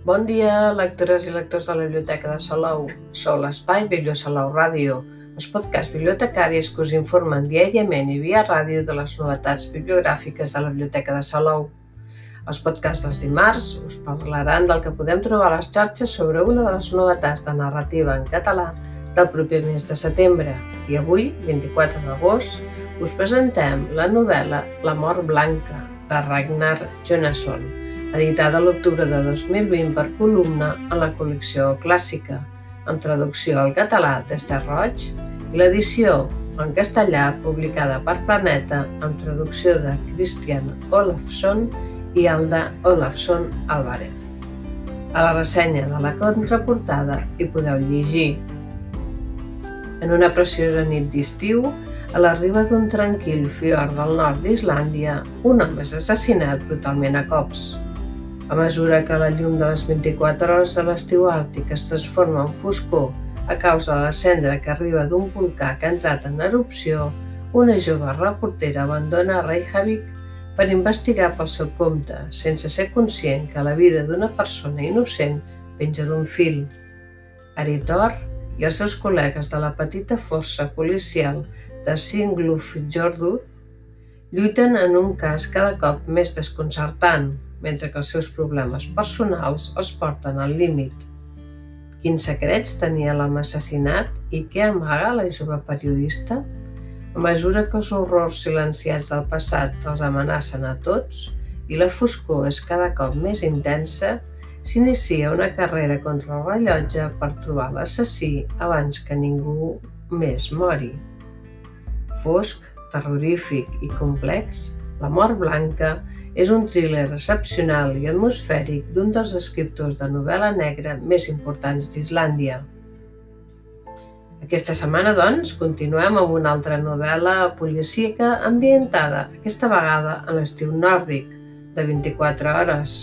Bon dia, lectores i lectors de la Biblioteca de Salou. Sou l'Espai Bibliosalou Ràdio, els podcasts bibliotecaris que us informen diàriament i via ràdio de les novetats bibliogràfiques de la Biblioteca de Salou. Els podcasts dels dimarts us parlaran del que podem trobar a les xarxes sobre una de les novetats de narrativa en català del proper mes de setembre. I avui, 24 d'agost, us presentem la novel·la La mort blanca, de Ragnar Jonasson, editada l'octubre de 2020 per columna en la col·lecció clàssica, amb traducció al català d'Ester Roig, i l'edició en castellà publicada per Planeta amb traducció de Christian Olafsson i Alda Olafsson Álvarez. A la ressenya de la contraportada hi podeu llegir en una preciosa nit d'estiu, a la riba d'un tranquil fiord del nord d'Islàndia, un home és assassinat brutalment a cops. A mesura que la llum de les 24 hores de l'estiu àrtic es transforma en foscor a causa de la cendra que arriba d'un volcà que ha entrat en erupció, una jove reportera abandona Reykjavik per investigar pel seu compte, sense ser conscient que la vida d'una persona innocent penja d'un fil. Aritor i els seus col·legues de la petita força policial de Singlufjordur lluiten en un cas cada cop més desconcertant, mentre que els seus problemes personals els porten al límit. Quins secrets tenia l'home assassinat i què amaga la jove periodista? A mesura que els horrors silenciats del passat els amenacen a tots i la foscor és cada cop més intensa, s'inicia una carrera contra el rellotge per trobar l'assassí abans que ningú més mori. Fosc, terrorífic i complex, La mort blanca és un thriller excepcional i atmosfèric d'un dels escriptors de novel·la negra més importants d'Islàndia. Aquesta setmana, doncs, continuem amb una altra novel·la policíaca ambientada, aquesta vegada a l'estiu nòrdic, de 24 hores,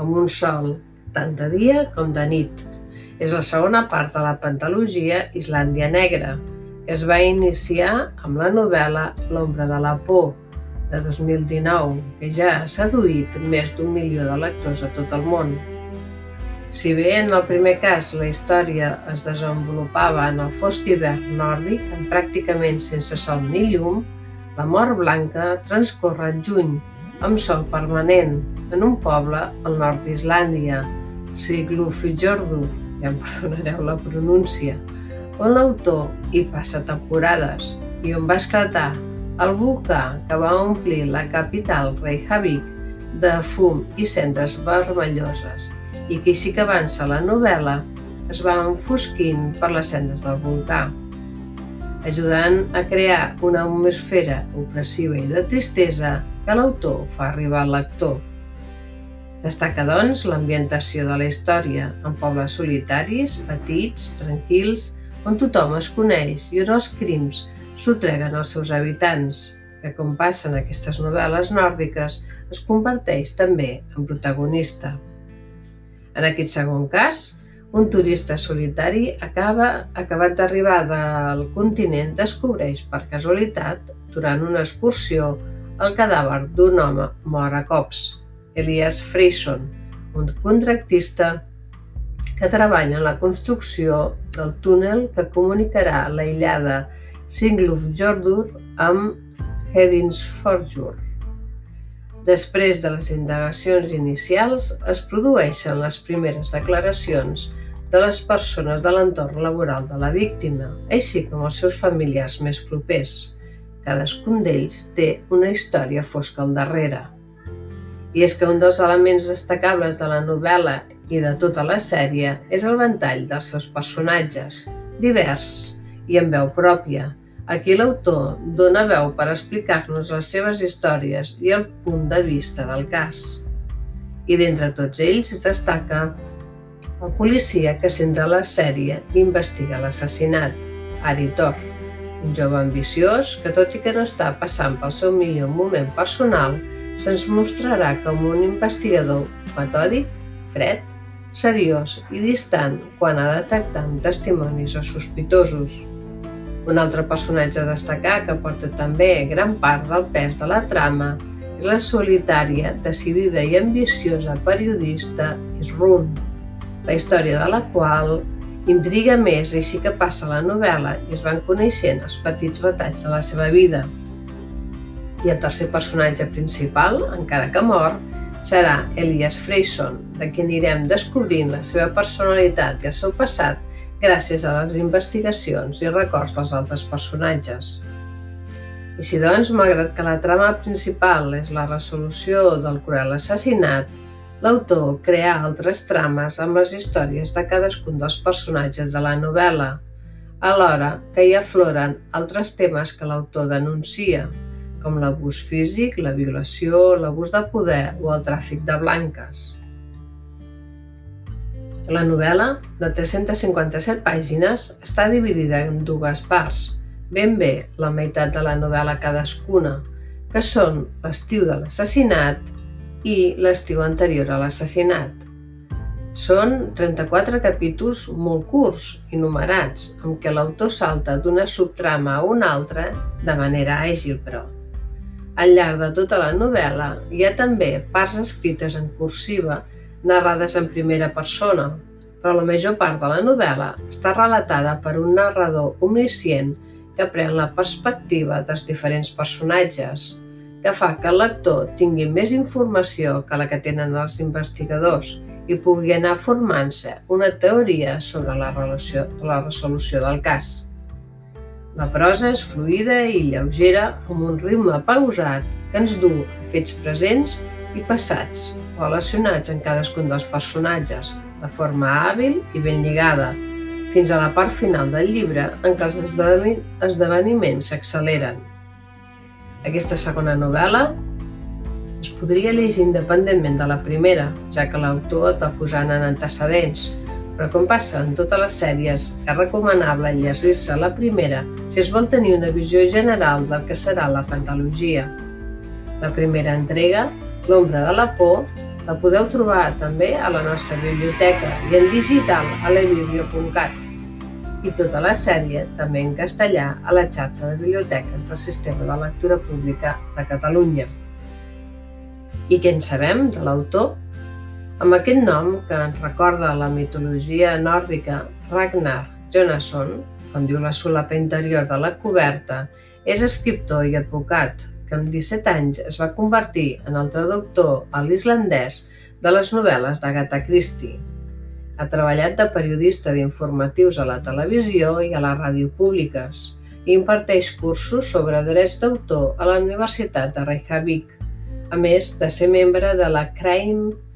amb un sol tant de dia com de nit. És la segona part de la pentalogia Islàndia Negra, que es va iniciar amb la novel·la L'ombra de la por, de 2019, que ja ha seduït més d'un milió de lectors a tot el món. Si bé en el primer cas la història es desenvolupava en el fosc hivern nòrdic, en pràcticament sense sol ni llum, la mort blanca transcorre al juny, amb sol permanent, en un poble al nord d'Islàndia, Siglufjordur, ja em perdonareu la pronúncia, on l'autor hi passa temporades i on va esclatar el volcà que va omplir la capital Reykjavik de fum i cendres vermelloses i que així que avança la novel·la es va enfosquint per les cendres del volcà, ajudant a crear una atmosfera opressiva i de tristesa que l'autor fa arribar al lector. Destaca, doncs, l'ambientació de la història, en pobles solitaris, petits, tranquils, on tothom es coneix i on els crims s'otreguen als seus habitants, que, com passen aquestes novel·les nòrdiques, es converteix també en protagonista. En aquest segon cas, un turista solitari acaba, acabat d'arribar del continent descobreix per casualitat, durant una excursió, el cadàver d'un home mort a cops. Elias Freyson, un contractista que treballa en la construcció del túnel que comunicarà l'aïllada Singlufjordur amb Hedinsforjur. Després de les indagacions inicials, es produeixen les primeres declaracions de les persones de l'entorn laboral de la víctima, així com els seus familiars més propers. Cadascun d'ells té una història fosca al darrere. I és que un dels elements destacables de la novel·la i de tota la sèrie és el ventall dels seus personatges, divers i amb veu pròpia. Aquí l'autor dona veu per explicar-nos les seves històries i el punt de vista del cas. I d'entre tots ells es destaca el policia que centra la sèrie i investiga l'assassinat, Ari Thor, un jove ambiciós que, tot i que no està passant pel seu millor moment personal, se'ns mostrarà com un investigador metòdic, fred, seriós i distant quan ha de tractar amb testimonis o sospitosos. Un altre personatge a destacar que porta també gran part del pes de la trama és la solitària, decidida i ambiciosa periodista Isrun, la història de la qual intriga més així que passa la novel·la i es van coneixent els petits retalls de la seva vida. I el tercer personatge principal, encara que mor, serà Elias Freyson, de qui anirem descobrint la seva personalitat i el seu passat gràcies a les investigacions i records dels altres personatges. Així doncs, malgrat que la trama principal és la resolució del cruel assassinat, l'autor crea altres trames amb les històries de cadascun dels personatges de la novel·la, alhora que hi afloren altres temes que l'autor denuncia, com l'abús físic, la violació, l'abús de poder o el tràfic de blanques. La novel·la, de 357 pàgines, està dividida en dues parts – ben bé la meitat de la novel·la cadascuna, que són l'estiu de l'assassinat i l'estiu anterior a l'assassinat. Són 34 capítols molt curts i numerats, amb què l'autor salta d'una subtrama a una altra de manera àgil, però. Al llarg de tota la novel·la hi ha també parts escrites en cursiva narrades en primera persona, però la major part de la novel·la està relatada per un narrador omniscient que pren la perspectiva dels diferents personatges, que fa que el lector tingui més informació que la que tenen els investigadors i pugui anar formant-se una teoria sobre la, relació, la resolució del cas. La prosa és fluida i lleugera, amb un ritme pausat que ens du fets presents i passats, relacionats en cadascun dels personatges, de forma hàbil i ben lligada, fins a la part final del llibre en què els esdeveniments s'acceleren. Aquesta segona novel·la es podria llegir independentment de la primera, ja que l'autor et va posant en antecedents, però com passa en totes les sèries, és recomanable llegir-se la primera si es vol tenir una visió general del que serà la pentalogia. La primera entrega, L'ombra de la por, la podeu trobar també a la nostra biblioteca i en digital a lebiblio.cat i tota la sèrie també en castellà a la xarxa de biblioteques del Sistema de Lectura Pública de Catalunya. I què en sabem de l'autor? Amb aquest nom, que ens recorda la mitologia nòrdica Ragnar Jonasson, com diu la solapa interior de la coberta, és escriptor i advocat que amb 17 anys es va convertir en el traductor a l'islandès de les novel·les d'Agatha Christie. Ha treballat de periodista d'informatius a la televisió i a la ràdio públiques i imparteix cursos sobre drets d'autor a la Universitat de Reykjavik, a més de ser membre de la Crime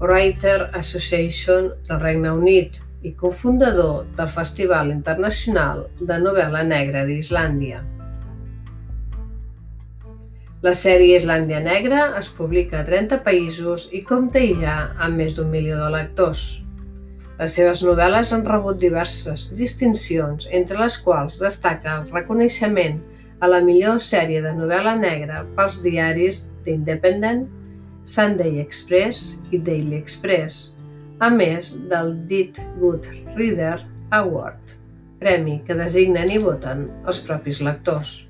Writer Association del Regne Unit i cofundador del Festival Internacional de Novel·la Negra d'Islàndia. La sèrie Islàndia Negra es publica a 30 països i compta ja amb més d'un milió de lectors. Les seves novel·les han rebut diverses distincions, entre les quals destaca el reconeixement a la millor sèrie de novel·la negra pels diaris The Independent, Sunday Express i Daily Express, a més del Did Good Reader Award, premi que designen i voten els propis lectors.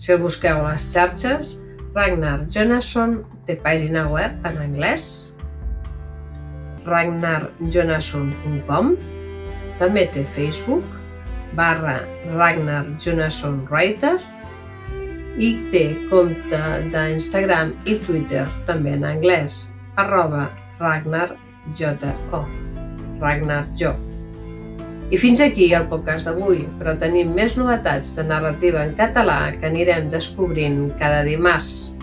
Si el busqueu a les xarxes, Ragnar Jonasson té pàgina web en anglès, ragnarjonasson.com, també té Facebook, barra Ragnar Jonasson Writer, i té compte d'Instagram i Twitter també en anglès, arroba Ragnar J-O, Ragnar Jo. I fins aquí el podcast d'avui, però tenim més novetats de narrativa en català que anirem descobrint cada dimarts.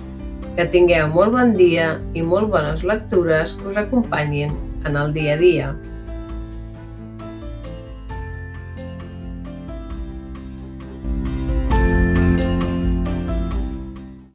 Que tingueu molt bon dia i molt bones lectures que us acompanyin en el dia a dia.